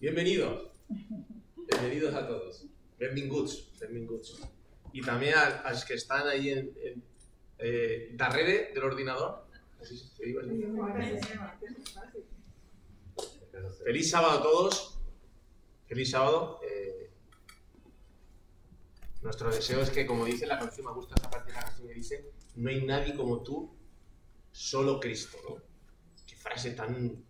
Bienvenidos. Bienvenidos a todos. Benvinguts. Benvinguts. Y también a, los que están ahí en, en eh, darrere del ordenador. Feliz sábado a todos. Feliz sábado. Eh, nuestro deseo es que, como dice la canción, me gusta esta parte de la canción que dice, no hay nadie como tú, solo Cristo. ¿no? Qué frase tan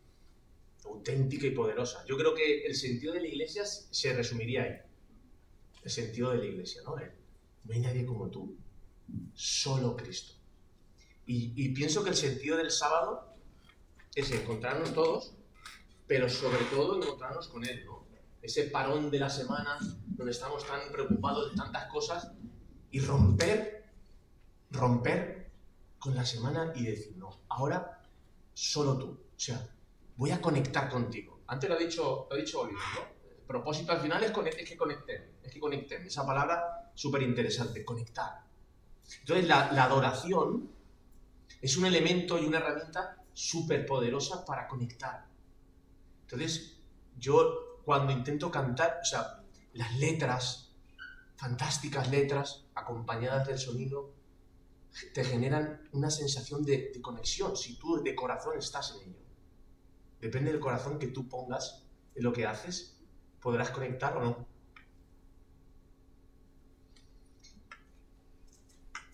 auténtica y poderosa. Yo creo que el sentido de la iglesia se resumiría ahí. El sentido de la iglesia, ¿no? no hay nadie como tú, solo Cristo. Y, pienso que el sentido del sábado es encontrarnos todos, pero sobre todo encontrarnos con Él, ¿no? Ese parón de la semana donde estamos tan preocupados de tantas cosas y romper, romper con la semana y decir, no, ahora solo tú. O sea, voy a conectar contigo. Antes lo ha dicho, lo ha dicho Oliver, ¿no? El propósito al final es, es que conecten, es que conecten. Esa palabra súper interesante, conectar. Entonces la, la, adoración es un elemento y una herramienta súper poderosa para conectar. Entonces yo cuando intento cantar, o sea, las letras, fantásticas letras, acompañadas del sonido, te generan una sensación de, de conexión, si tú de corazón estás en ello. Depende del corazón que tú pongas en lo que haces, podrás conectar o no.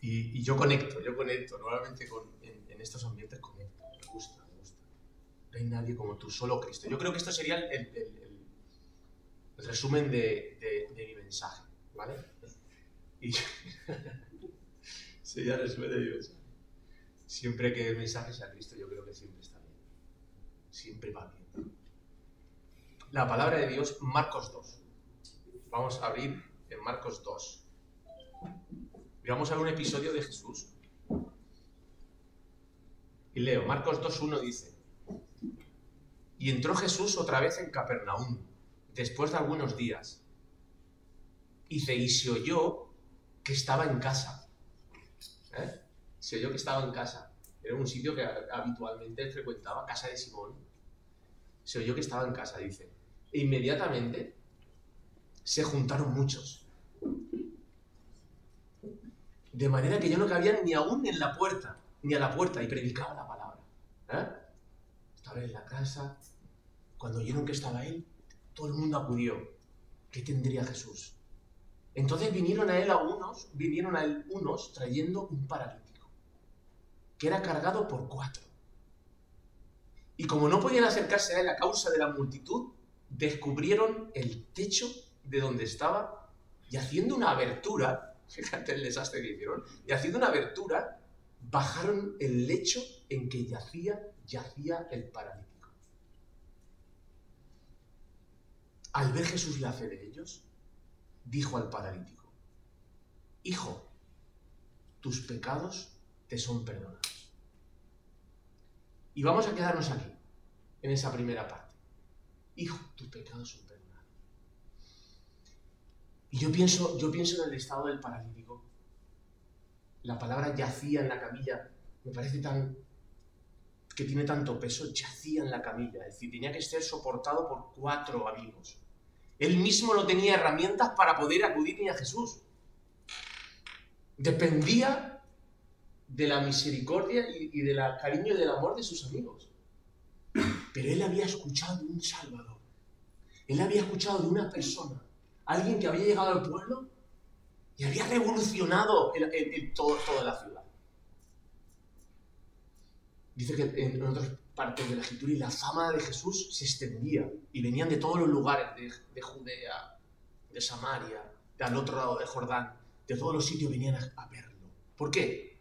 Y, yo conecto, yo conecto. Normalmente en, estos ambientes conecto. Me gusta, me gusta. No hay nadie como tú, solo Cristo. Yo creo que esto sería el, resumen de, mi mensaje, ¿vale? Y sería el resumen de mi mensaje. Siempre que el mensaje sea Cristo, yo creo que siempre está siempre va bien. La palabra de Dios, Marcos 2. Vamos a abrir en Marcos 2. Y vamos a ver un episodio de Jesús. Y leo, Marcos 2.1 dice, y entró Jesús otra vez en Capernaum, después de algunos días. Y se, oyó que estaba en casa. ¿Eh? Se oyó que estaba en casa. Era un sitio que habitualmente frecuentaba, casa de Simón. Se oyó que estaba en casa, dice. E inmediatamente se juntaron muchos. De manera que yo no cabía ni aún en la puerta, ni a la puerta, y predicaba la palabra. ¿Eh? Estaba en la casa. Cuando oyeron que estaba él, todo el mundo acudió. ¿Qué tendría Jesús? Entonces vinieron a él a unos, vinieron a él unos trayendo un paralítico que era cargado por cuatro. Y como no podían acercarse a él a causa de la multitud, descubrieron el techo de donde estaba y haciendo una abertura, fíjate el desastre que hicieron, y haciendo una abertura, bajaron el lecho en que yacía, yacía el paralítico. Al ver Jesús la fe de ellos, dijo al paralítico, Hijo, tus pecados te son perdonados. Y vamos a quedarnos aquí, en esa primera parte. Hijo, tus pecados son perdonados. Y yo pienso, yo pienso en el estado del paralítico. La palabra yacía en la camilla me parece tan que tiene tanto peso, yacía en la camilla, es decir, tenía que ser soportado por cuatro amigos. Él mismo no tenía herramientas para poder acudir ni a Jesús. Dependía de la misericordia y, del cariño y del amor de sus amigos. Pero él había escuchado de un Salvador. Él había escuchado de una persona, alguien que había llegado al pueblo y había revolucionado toda la ciudad. Dice que en otras partes de la escritura y la fama de Jesús se extendía y venían de todos los lugares de, Judea, de Samaria, de al otro lado de Jordán, de todos los sitios venían a verlo. ¿Por qué?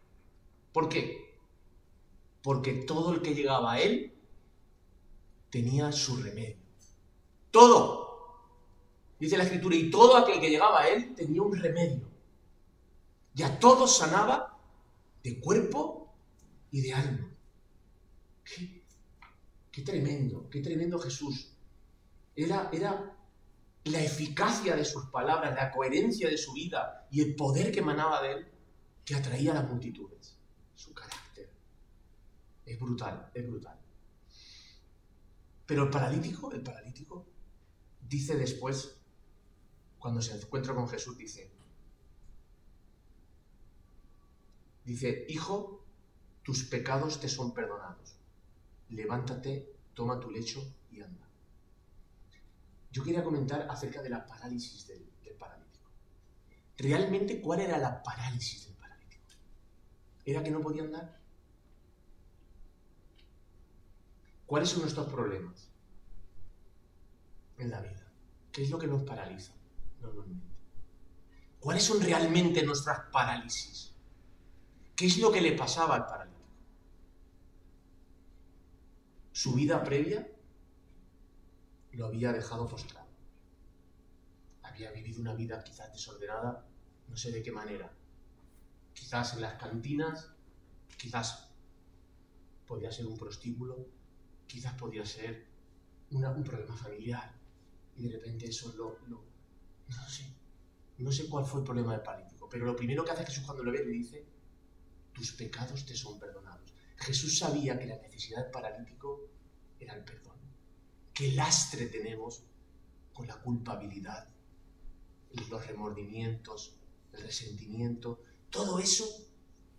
¿Por qué? Porque todo el que llegaba a él tenía su remedio. Todo. Dice la escritura, y todo aquel que llegaba a él tenía un remedio. Y a todos sanaba de cuerpo y de alma. Qué, tremendo, qué tremendo Jesús. Era, era la eficacia de sus palabras, la coherencia de su vida y el poder que emanaba de él que atraía a las multitudes su carácter. Es brutal, es brutal. Pero el paralítico, el paralítico, dice después, cuando se encuentra con Jesús, dice, dice, hijo, tus pecados te son perdonados. Levántate, toma tu lecho y anda. Yo quería comentar acerca de la parálisis del, paralítico. ¿Realmente cuál era la parálisis del? ¿Era que no podía andar? ¿Cuáles son nuestros problemas en la vida? ¿Qué es lo que nos paraliza normalmente? ¿Cuáles son realmente nuestras parálisis? ¿Qué es lo que le pasaba al paralítico? Su vida previa lo había dejado postrado. Había vivido una vida quizás desordenada, no sé de qué manera. Quizás en las cantinas, quizás podía ser un prostíbulo, quizás podía ser un problema familiar. Y de repente eso lo, lo, No sé. No sé cuál fue el problema del paralítico, pero lo primero que hace Jesús cuando lo ve le dice, tus pecados te son perdonados. Jesús sabía que la necesidad del paralítico era el perdón. Qué lastre tenemos con la culpabilidad, los remordimientos, el resentimiento. Todo eso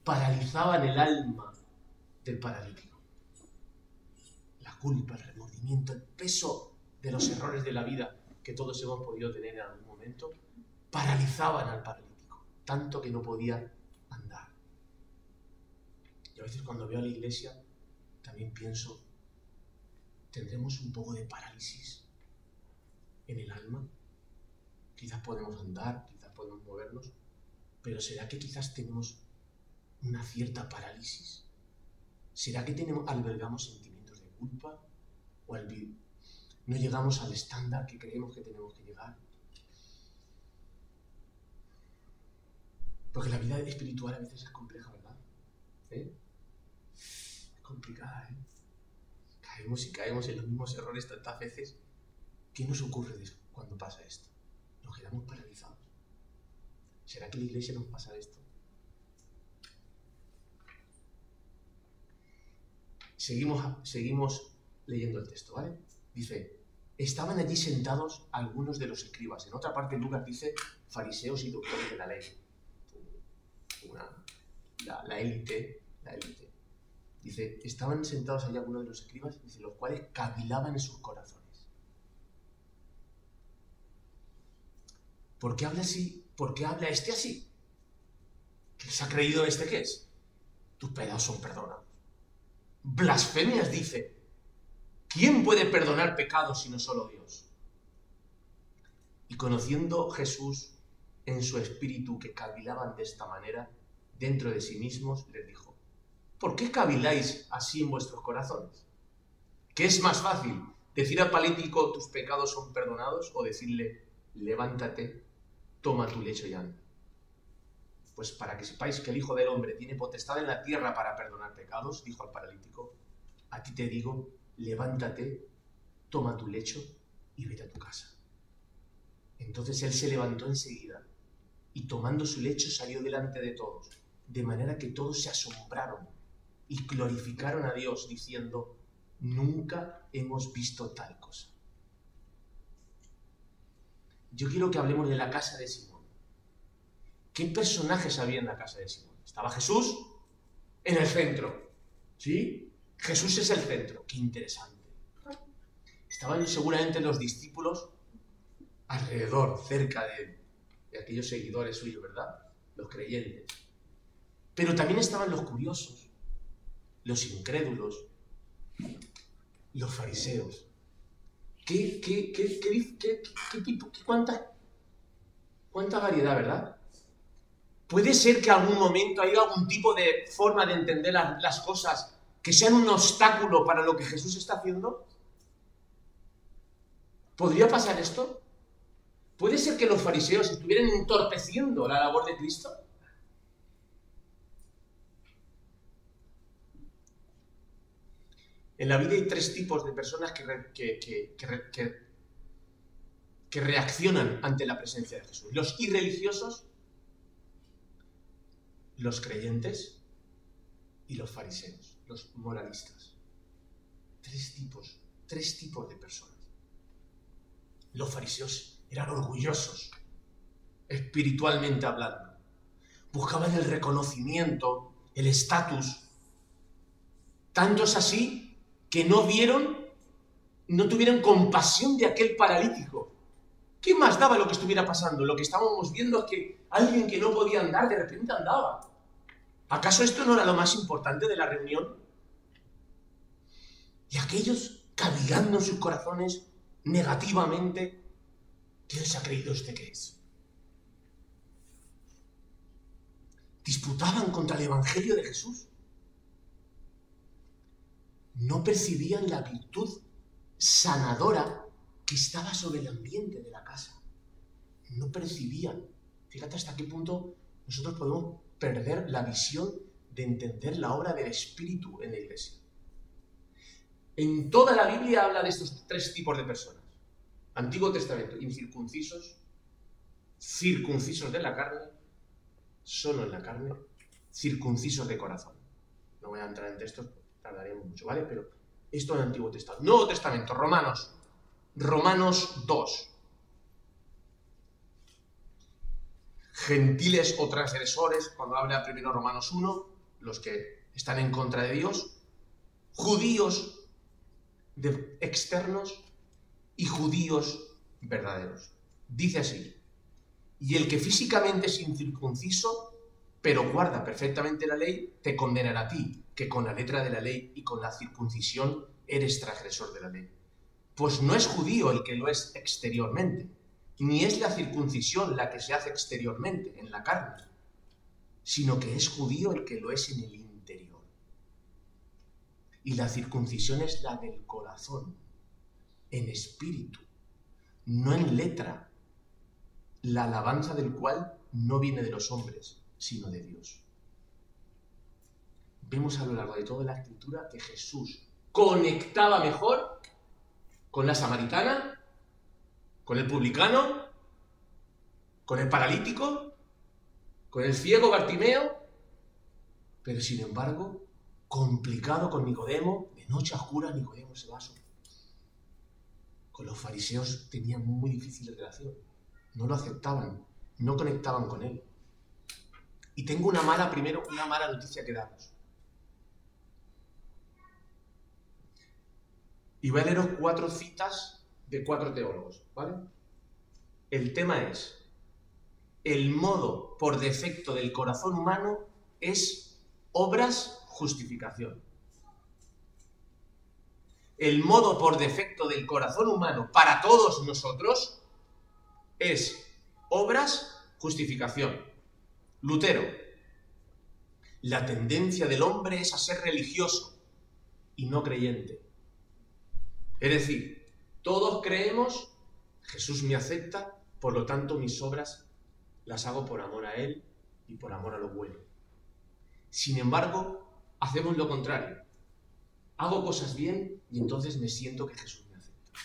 paralizaba en el alma del paralítico. La culpa, el remordimiento, el peso de los errores de la vida que todos hemos podido tener en algún momento, paralizaban al paralítico, tanto que no podía andar. Y a veces cuando veo a la iglesia, también pienso, ¿tendremos un poco de parálisis en el alma? Quizás podemos andar, quizás podemos movernos, pero ¿será que quizás tenemos una cierta parálisis? ¿Será que tenemos, albergamos sentimientos de culpa? ¿O no llegamos al estándar que creemos que tenemos que llegar? Porque la vida espiritual a veces es compleja, ¿verdad? ¿Eh? complicada, ¿eh? Caemos y caemos en los mismos errores tantas veces. ¿Qué nos ocurre cuando pasa esto? Nos quedamos paralizados. ¿Será que la iglesia nos pasa esto? Seguimos, seguimos leyendo el texto, ¿vale? Dice, estaban allí sentados algunos de los escribas. En otra parte Lucas dice fariseos y doctores de la ley. la élite, la élite. Dice, estaban sentados allá algunos de los escribas, dice, los cuales cavilaban en sus corazones. ¿Por qué habla así? ¿Por qué habla este así? ¿Qué se ha creído este que es? Tus pecados son perdonados. Blasfemias dice. ¿Quién puede perdonar pecados sino solo Dios? Y conociendo Jesús en su espíritu que cavilaban de esta manera, dentro de sí mismos, les dijo, ¿Por qué caviláis así en vuestros corazones? ¿Qué es más fácil? ¿Decir al paralítico tus pecados son perdonados o decirle levántate, toma tu lecho y anda? Pues para que sepáis que el Hijo del Hombre tiene potestad en la tierra para perdonar pecados, dijo al paralítico, a ti te digo, levántate, toma tu lecho y vete a tu casa. Entonces él se levantó enseguida y tomando su lecho salió delante de todos, de manera que todos se asombraron y glorificaron a Dios diciendo, nunca hemos visto tal cosa. Yo quiero que hablemos de la casa de Simón. ¿Qué personajes había en la casa de Simón? Estaba Jesús en el centro. ¿Sí? Jesús es el centro. Qué interesante. Estaban seguramente los discípulos alrededor, cerca de, de aquellos seguidores suyos, ¿verdad? Los creyentes. Pero también estaban los curiosos los incrédulos, los fariseos. ¿Qué, qué, qué, qué tipo, cuánta, cuánta variedad, verdad? ¿Puede ser que algún momento haya algún tipo de forma de entender las, las cosas que sean un obstáculo para lo que Jesús está haciendo? ¿Podría pasar esto? ¿Puede ser que los fariseos estuvieran entorpeciendo la labor de Cristo? En la vida hay tres tipos de personas que, reaccionan ante la presencia de Jesús. Los irreligiosos, los creyentes y los fariseos, los moralistas. Tres tipos, tres tipos de personas. Los fariseos eran orgullosos, espiritualmente hablando. Buscaban el reconocimiento, el estatus. Tanto es así que no vieron, no tuvieron compasión de aquel paralítico. ¿Qué más daba lo que estuviera pasando? Lo que estábamos viendo es que alguien que no podía andar de repente andaba. ¿Acaso esto no era lo más importante de la reunión? Y aquellos cavilando en sus corazones negativamente, ¿quién se ha creído este que es? Disputaban contra el Evangelio de Jesús. No percibían la virtud sanadora que estaba sobre el ambiente de la casa. No percibían. Fíjate hasta qué punto nosotros podemos perder la visión de entender la obra del Espíritu en la iglesia. En toda la Biblia habla de estos tres tipos de personas. Antiguo Testamento, incircuncisos, circuncisos de la carne, solo en la carne, circuncisos de corazón. No voy a entrar en textos, tardaríamos mucho, ¿vale? Pero esto en el Antiguo Testamento. Nuevo Testamento, Romanos. Romanos 2. Gentiles o transgresores, cuando habla primero Romanos 1, los que están en contra de Dios. Judíos de externos y judíos verdaderos. Dice así, y el que físicamente es incircunciso, pero guarda perfectamente la ley, te condenará a ti, que con la letra de la ley y con la circuncisión eres transgresor de la ley. Pues no es judío el que lo es exteriormente, ni es la circuncisión la que se hace exteriormente, en la carne, sino que es judío el que lo es en el y la circuncisión es la del corazón, en espíritu, no en letra, la alabanza del cual no viene de los hombres, sino de Dios. Vemos a lo largo de toda la escritura que Jesús conectaba mejor con la samaritana, con el publicano, con el paralítico, con el ciego Bartimeo, pero sin embargo complicado con Nicodemo, de noche oscura Nicodemo se va Con los fariseos tenían muy difícil relación, no lo aceptaban, no conectaban con él. Y tengo una mala, primero, una mala noticia que daros. Y voy a leeros cuatro citas de cuatro teólogos, ¿vale? El tema es, el modo por defecto del corazón humano es obras justificación. El modo por defecto del corazón humano para todos nosotros es obras, justificación. Lutero, la tendencia del hombre es a ser religioso y no creyente. Es decir, todos creemos, Jesús me acepta, por lo tanto mis obras las hago por amor a Él y por amor a lo bueno. Sin embargo, hacemos lo contrario. Hago cosas bien y entonces me siento que Jesús me acepta.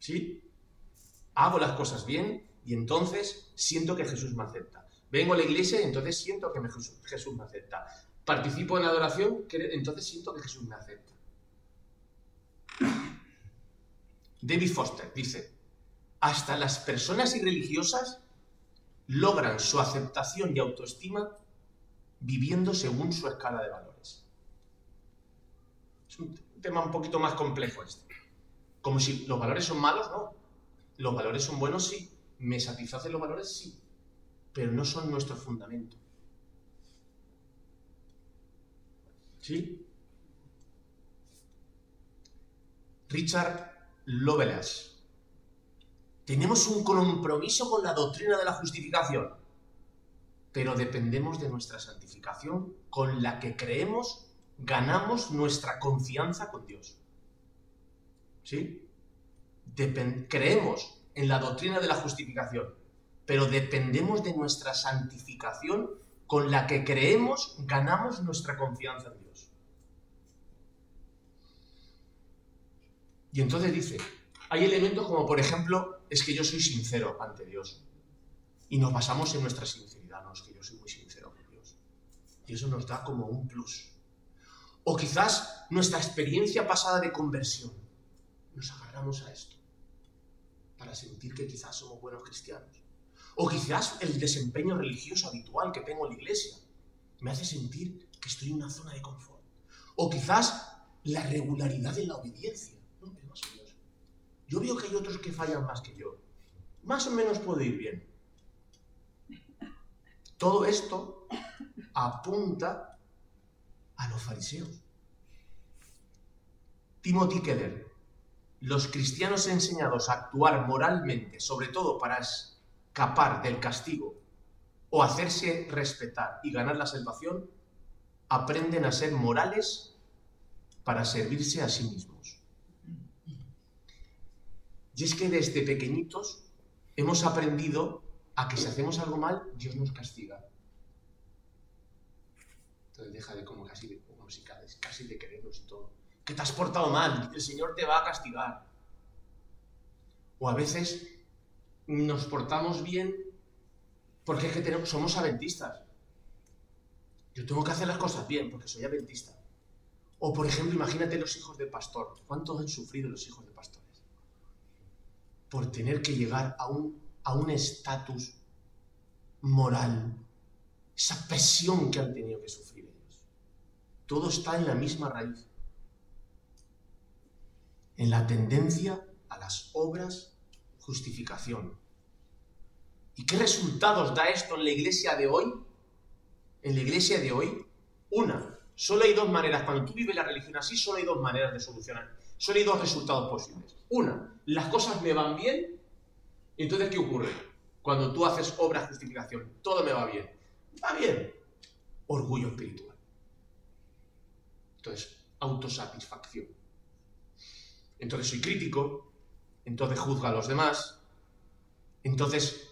¿Sí? Hago las cosas bien y entonces siento que Jesús me acepta. Vengo a la iglesia y entonces siento que Jesús me acepta. Participo en la adoración, entonces siento que Jesús me acepta. David Foster dice, hasta las personas irreligiosas logran su aceptación y autoestima viviendo según su escala de valores. Es un tema un poquito más complejo este. Como si los valores son malos, no. Los valores son buenos, sí. ¿Me satisfacen los valores? Sí. Pero no son nuestro fundamento. ¿Sí? Richard Lovelace. Tenemos un compromiso con la doctrina de la justificación pero dependemos de nuestra santificación con la que creemos, ganamos nuestra confianza con Dios. ¿Sí? creemos en la doctrina de la justificación, pero dependemos de nuestra santificación con la que creemos, ganamos nuestra confianza en Dios. Y entonces dice, hay elementos como por ejemplo, es que yo soy sincero ante Dios. Y nos basamos en nuestra sinceridad que yo soy muy sincero con Dios. Y eso nos da como un plus. O quizás nuestra experiencia pasada de conversión. Nos agarramos a esto. para sentir que quizás somos buenos cristianos. O quizás el desempeño religioso habitual que tengo en la iglesia me hace sentir que estoy en una zona de confort. O quizás la regularidad de la obediencia. Yo veo que hay otros que fallan más que yo. Más o menos puedo ir bien. Todo esto apunta a los fariseos. Timothy Keller, los cristianos enseñados a actuar moralmente, sobre todo para escapar del castigo o hacerse respetar y ganar la salvación, aprenden a ser morales para servirse a sí mismos. Y es que desde pequeñitos hemos aprendido a que si hacemos algo mal, Dios nos castiga. Entonces deja de como casi de, casi de querernos y todo. Que te has portado mal, el Señor te va a castigar. O a veces nos portamos bien porque es que somos adventistas. Yo tengo que hacer las cosas bien porque soy adventista. O por ejemplo, imagínate los hijos del pastor. ¿Cuántos han sufrido los hijos de pastores? Por tener que llegar a un a un estatus moral, esa presión que han tenido que sufrir ellos. Todo está en la misma raíz, en la tendencia a las obras justificación. ¿Y qué resultados da esto en la iglesia de hoy? En la iglesia de hoy, una, solo hay dos maneras, cuando tú vives la religión así, solo hay dos maneras de solucionar, solo hay dos resultados posibles. Una, las cosas me van bien entonces, ¿qué ocurre? Cuando tú haces obra de justificación, todo me va bien. Va bien. Orgullo espiritual. Entonces, autosatisfacción. Entonces soy crítico, entonces juzgo a los demás, entonces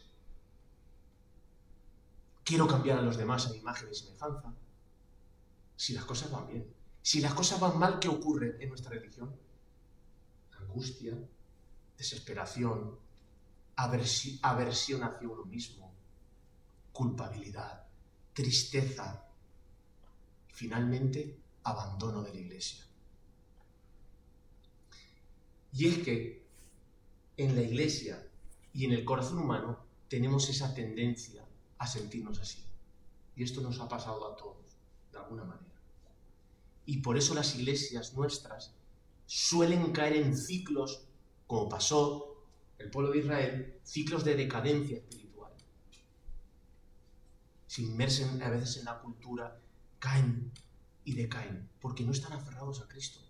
quiero cambiar a los demás a mi imagen y semejanza. Si las cosas van bien. Si las cosas van mal, ¿qué ocurre en nuestra religión? Angustia, desesperación, aversión hacia uno mismo, culpabilidad, tristeza y finalmente abandono de la iglesia. Y es que en la iglesia y en el corazón humano tenemos esa tendencia a sentirnos así. Y esto nos ha pasado a todos, de alguna manera. Y por eso las iglesias nuestras suelen caer en ciclos, como pasó el pueblo de Israel, ciclos de decadencia espiritual. Se inmersen a veces en la cultura, caen y decaen, porque no están aferrados a Cristo.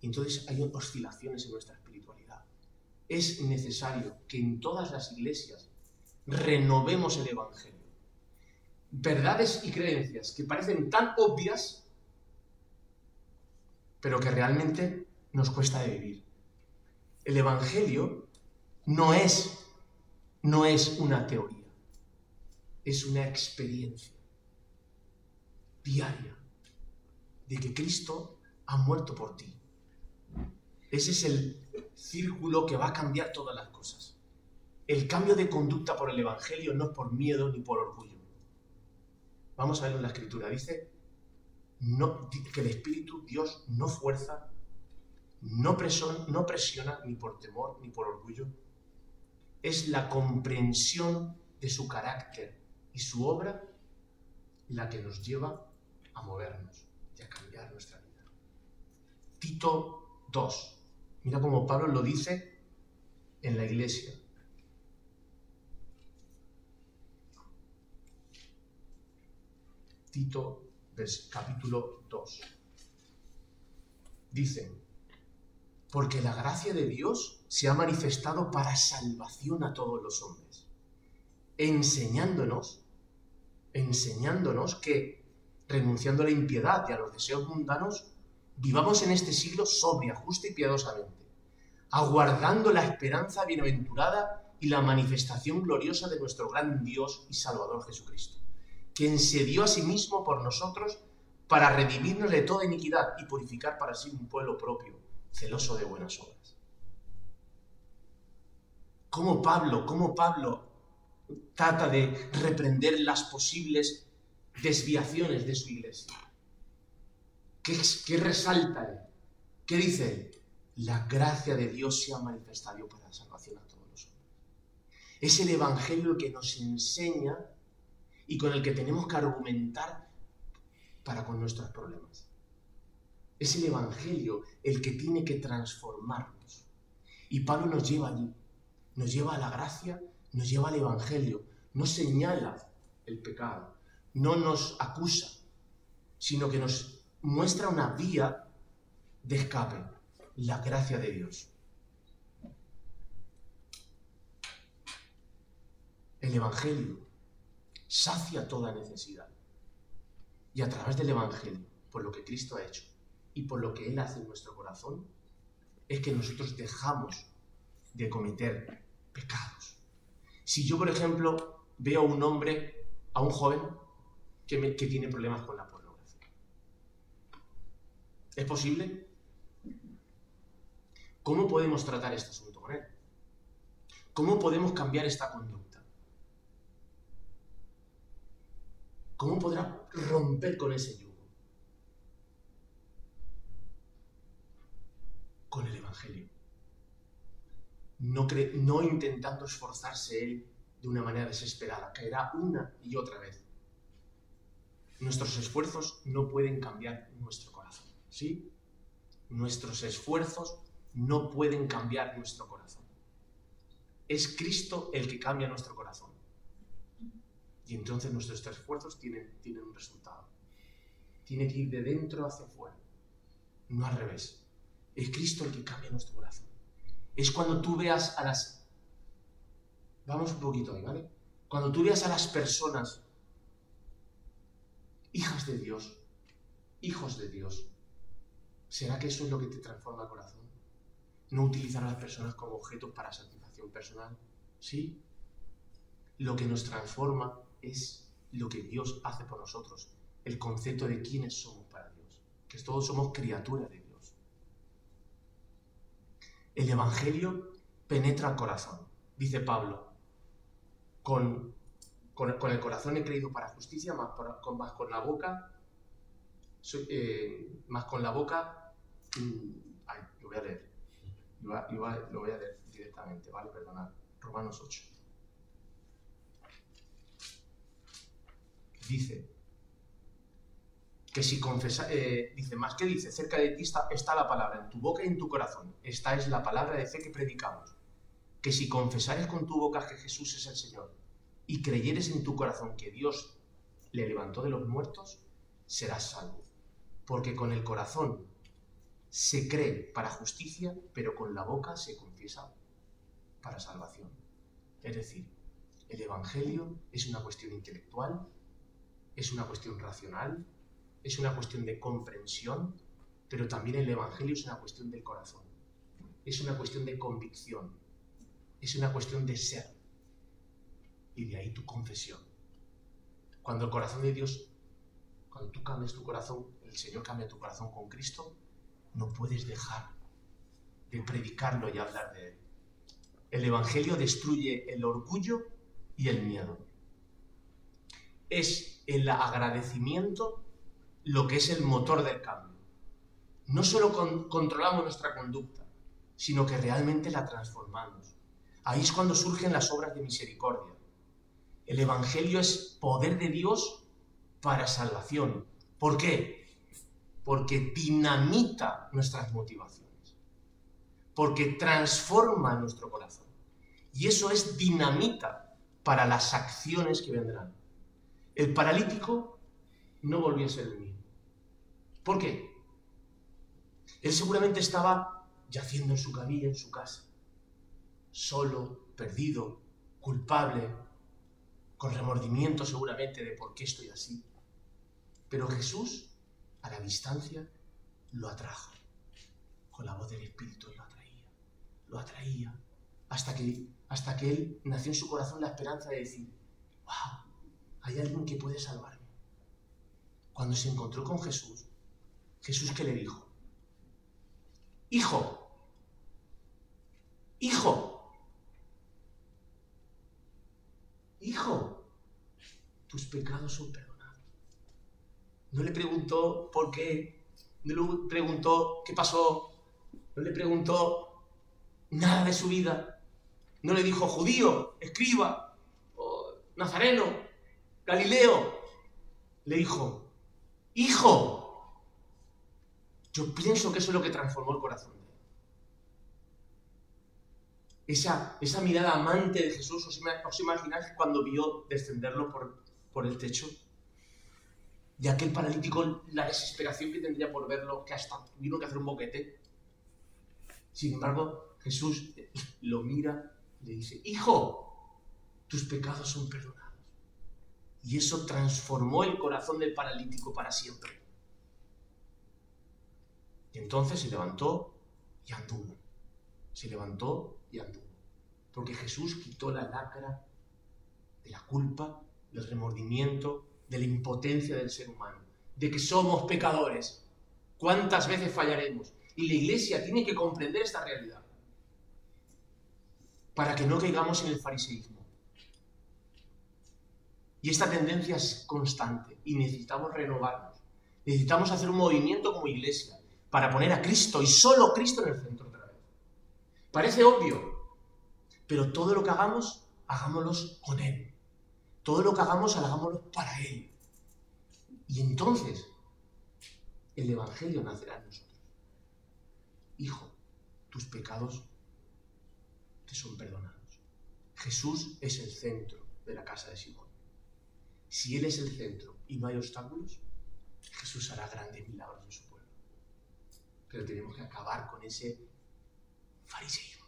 Y entonces hay oscilaciones en nuestra. Es necesario que en todas las iglesias renovemos el Evangelio. Verdades y creencias que parecen tan obvias, pero que realmente nos cuesta de vivir. El Evangelio no es, no es una teoría, es una experiencia diaria de que Cristo ha muerto por ti. Ese es el círculo que va a cambiar todas las cosas. El cambio de conducta por el Evangelio no es por miedo ni por orgullo. Vamos a ver en la escritura. Dice no, que el Espíritu, Dios, no fuerza, no no presiona ni por temor ni por orgullo, es la comprensión de su carácter y su obra la que nos lleva a movernos y a cambiar nuestra vida. Tito 2. Mira cómo Pablo lo dice en la iglesia. Tito capítulo 2. Dice, porque la gracia de Dios se ha manifestado para salvación a todos los hombres, enseñándonos, enseñándonos que, renunciando a la impiedad y a los deseos mundanos, vivamos en este siglo sobria, justa y piadosamente, aguardando la esperanza bienaventurada y la manifestación gloriosa de nuestro gran Dios y Salvador Jesucristo, quien se dio a sí mismo por nosotros para redimirnos de toda iniquidad y purificar para sí un pueblo propio celoso de buenas obras. ¿Cómo Pablo, cómo Pablo trata de reprender las posibles desviaciones de su iglesia? ¿Qué, resalta él? ¿Qué dice él? La gracia de Dios se ha manifestado para la salvación a todos los hombres. Es el Evangelio el que nos enseña y con el que tenemos que argumentar para con nuestros problemas. Es el Evangelio el que tiene que transformarnos. Y Pablo nos lleva allí, nos lleva a la gracia, nos lleva al Evangelio, no señala el pecado, no nos acusa, sino que nos muestra una vía de escape, la gracia de Dios. El Evangelio sacia toda necesidad. Y a través del Evangelio, por lo que Cristo ha hecho y por lo que Él hace en nuestro corazón, es que nosotros dejamos de cometer pecados. Si yo, por ejemplo, veo a un hombre, a un joven, que, tiene problemas con la ¿es posible? ¿Cómo podemos tratar este asunto con él? ¿Cómo podemos cambiar esta conducta? ¿Cómo podrá romper con ese yugo? Con el Evangelio. No, intentando esforzarse él de una manera desesperada. Caerá una y otra vez. Nuestros esfuerzos no pueden cambiar nuestro corazón. ¿Sí? Nuestros esfuerzos no pueden cambiar nuestro corazón. Es Cristo el que cambia nuestro corazón. Y entonces nuestros esfuerzos tienen, tienen un resultado. Tiene que ir de dentro hacia afuera, no al revés. Es Cristo el que cambia nuestro corazón. Es cuando tú veas a las... Vamos un poquito ahí, ¿vale? Cuando tú veas a las personas, hijas de Dios, hijos de Dios, ¿será que eso es lo que te transforma el corazón? No utilizar a las personas como objetos para satisfacción personal. ¿Sí? Lo que nos transforma es lo que Dios hace por nosotros, el concepto de quiénes somos para Dios, que todos somos criaturas de Dios. El Evangelio penetra el corazón, dice Pablo, con, el corazón he creído para justicia, más, con, la boca, eh, más con la boca, mm, lo voy a leer, lo voy a leer directamente, ¿vale? Perdonad, Romanos 8. dice que si confesa, eh, dice más que dice, cerca de ti está, está, la palabra, en tu boca y en tu corazón. Esta es la palabra de fe que predicamos. Que si confesares con tu boca que Jesús es el Señor y creyeres en tu corazón que Dios le levantó de los muertos, serás salvo. Porque con el corazón se cree para justicia, pero con la boca se confiesa para salvación. Es decir, el Evangelio es una cuestión intelectual, es una cuestión racional, es una cuestión de comprensión, pero también el Evangelio es una cuestión del corazón, es una cuestión de convicción, es una cuestión de ser. Y de ahí tu confesión. Cuando el corazón de Dios, cuando tú cambias tu corazón, el Señor cambia tu corazón con Cristo, no puedes dejar de predicarlo y hablar de Él. El Evangelio destruye el orgullo y el miedo. Es el agradecimiento lo que es el motor del cambio. No solo controlamos nuestra conducta, sino que realmente la transformamos. Ahí es cuando surgen las obras de misericordia. El Evangelio es poder de Dios para salvación. ¿Por qué? Porque dinamita nuestras motivaciones. Porque transforma nuestro corazón. Y eso es dinamita para las acciones que vendrán. El paralítico no volvió a ser el mismo. ¿Por qué? Él seguramente estaba yaciendo en su camilla, en su casa, solo, perdido, culpable, con remordimiento seguramente de por qué estoy así. Pero Jesús, a la distancia, lo atrajo. Con la voz del Espíritu lo atraía, lo atraía, hasta que, hasta que él nació en su corazón la esperanza de decir, wow, hay alguien que puede salvarme. Cuando se encontró con Jesús, Jesús que le dijo, hijo, hijo, hijo, tus pecados son perdonados. No le preguntó por qué, no le preguntó qué pasó, no le preguntó nada de su vida, No le dijo judío, escriba, nazareno, Galileo. Le dijo, hijo. Yo pienso que eso es lo que transformó el corazón de él. Esa, esa mirada amante de Jesús, ¿os, os imagináis cuando vio descenderlo por, por el techo? Y aquel paralítico, la desesperación que tendría por verlo, que hasta tuvieron que hacer un boquete. Sin embargo, Jesús lo mira le dice, hijo, tus pecados son perdonados. Y eso transformó el corazón del paralítico para siempre. Y entonces se levantó y anduvo. Se levantó y anduvo. Porque Jesús quitó la lacra de la culpa, del remordimiento, de la impotencia del ser humano, de que somos pecadores. ¿Cuántas veces fallaremos? Y la iglesia tiene que comprender esta realidad para que no caigamos en el fariseísmo. Y esta tendencia es constante y necesitamos renovarnos. Necesitamos hacer un movimiento como iglesia para poner a Cristo y solo Cristo en el centro otra vez. Parece obvio, pero todo lo que hagamos, hagámoslo con Él. Todo lo que hagamos, hagámoslo para Él. Y entonces el Evangelio nacerá en nosotros. Hijo, tus pecados te son perdonados. Jesús es el centro de la casa de Simón. Si Él es el centro y no hay obstáculos, Jesús hará grandes milagros en su pueblo. Pero tenemos que acabar con ese fariseísmo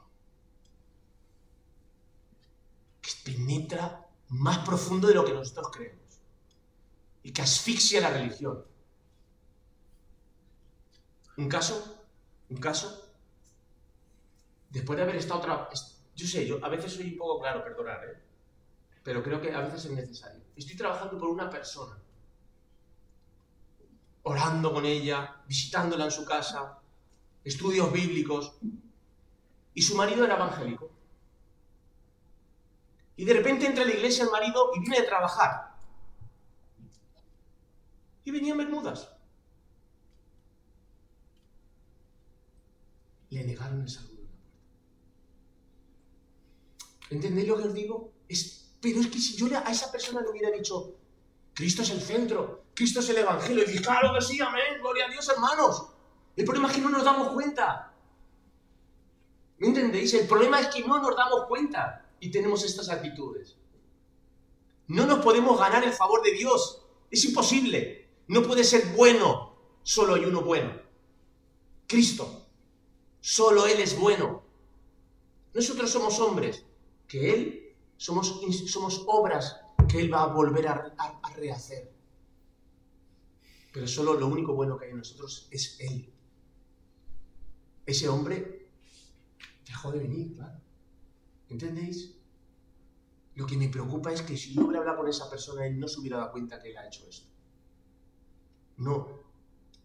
que penetra más profundo de lo que nosotros creemos y que asfixia la religión. Un caso, un caso después de haber estado... Otra, yo sé, yo a veces soy un poco claro, perdonar, ¿eh? pero creo que a veces es necesario. Estoy trabajando por una persona, orando con ella, visitándola en su casa, estudios bíblicos, y su marido era evangélico. Y de repente entra a la iglesia el marido y viene a trabajar. Y venía en Bermudas. Le negaron el saludo. ¿Entendéis lo que os digo? Es, pero es que si yo a esa persona le hubiera dicho, Cristo es el centro, Cristo es el Evangelio, y dije, claro que sí, amén, gloria a Dios, hermanos. El problema es que no nos damos cuenta. ¿Me entendéis? El problema es que no nos damos cuenta y tenemos estas actitudes. No nos podemos ganar el favor de Dios. Es imposible. No puede ser bueno. Solo hay uno bueno. Cristo. Solo Él es bueno. Nosotros somos hombres que Él, somos, somos obras que Él va a volver a, rehacer. Pero solo lo único bueno que hay en nosotros es Él. Ese hombre dejó de venir, claro. ¿Entendéis? Lo que me preocupa es que si yo hubiera hablado con esa persona, él no se hubiera dado cuenta que él ha hecho esto. No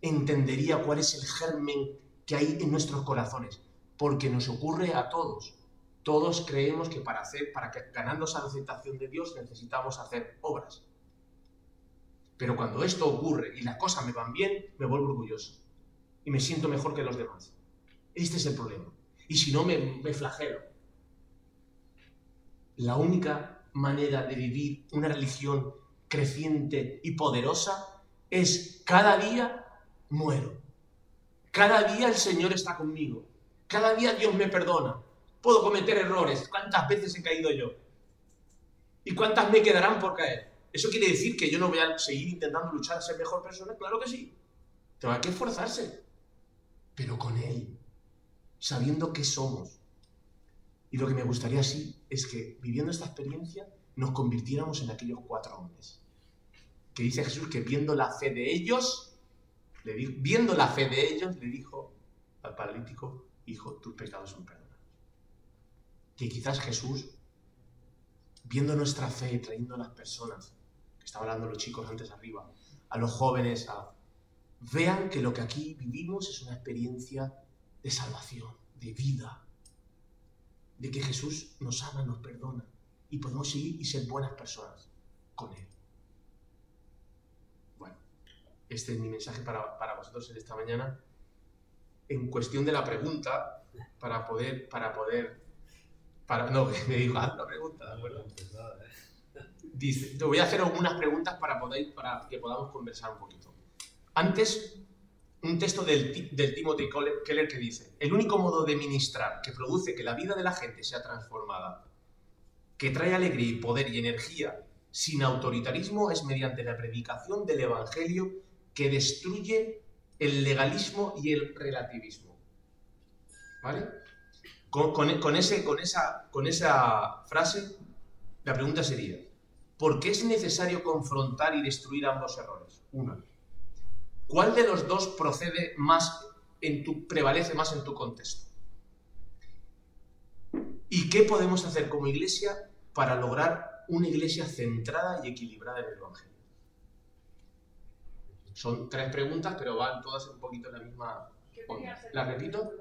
entendería cuál es el germen que hay en nuestros corazones, porque nos ocurre a todos. Todos creemos que para, hacer, para esa aceptación de Dios necesitamos hacer obras. Pero cuando esto ocurre y las cosas me van bien, me vuelvo orgulloso. Y me siento mejor que los demás. Este es el problema. Y si no, me, me flagelo. La única manera de vivir una religión creciente y poderosa es cada día muero. Cada día el Señor está conmigo. Cada día Dios me perdona. Puedo cometer errores. ¿Cuántas veces he caído yo? ¿Y cuántas me quedarán por caer? ¿Eso quiere decir que yo no voy a seguir intentando luchar a ser mejor persona? Claro que sí. Tengo que esforzarse. Pero con Él. Sabiendo que somos. Y lo que me gustaría sí es que viviendo esta experiencia nos convirtiéramos en aquellos cuatro hombres. Que dice Jesús que viendo la fe de ellos, le viendo la fe de ellos, le dijo al paralítico, hijo, tus pecados son perdonados que quizás Jesús, viendo nuestra fe, trayendo a las personas, que estaban hablando los chicos antes arriba, a los jóvenes, vean que lo que aquí vivimos es una experiencia de salvación, de vida, de que Jesús nos ama, nos perdona y podemos seguir y ser buenas personas con Él. Bueno, este es mi mensaje para, para vosotros en esta mañana. En cuestión de la pregunta, para poder, para poder Para, no, me dijo, haz una pregunta, ¿de acuerdo? Dice, te voy a hacer algunas preguntas para, poder, para que podamos conversar un poquito. Antes, un texto del, Timothy Keller que dice, el único modo de ministrar que produce que la vida de la gente sea transformada, que trae alegría y poder y energía sin autoritarismo es mediante la predicación del Evangelio que destruye el legalismo y el relativismo. ¿Vale? Con, ese, con, esa, con esa frase, la pregunta sería, ¿por qué es necesario confrontar y destruir ambos errores? Una. ¿Cuál de los dos procede más en tu, prevalece más en tu contexto? ¿Y qué podemos hacer como iglesia para lograr una iglesia centrada y equilibrada en el Evangelio? Son tres preguntas, pero van todas un poquito en la misma... ¿La repito?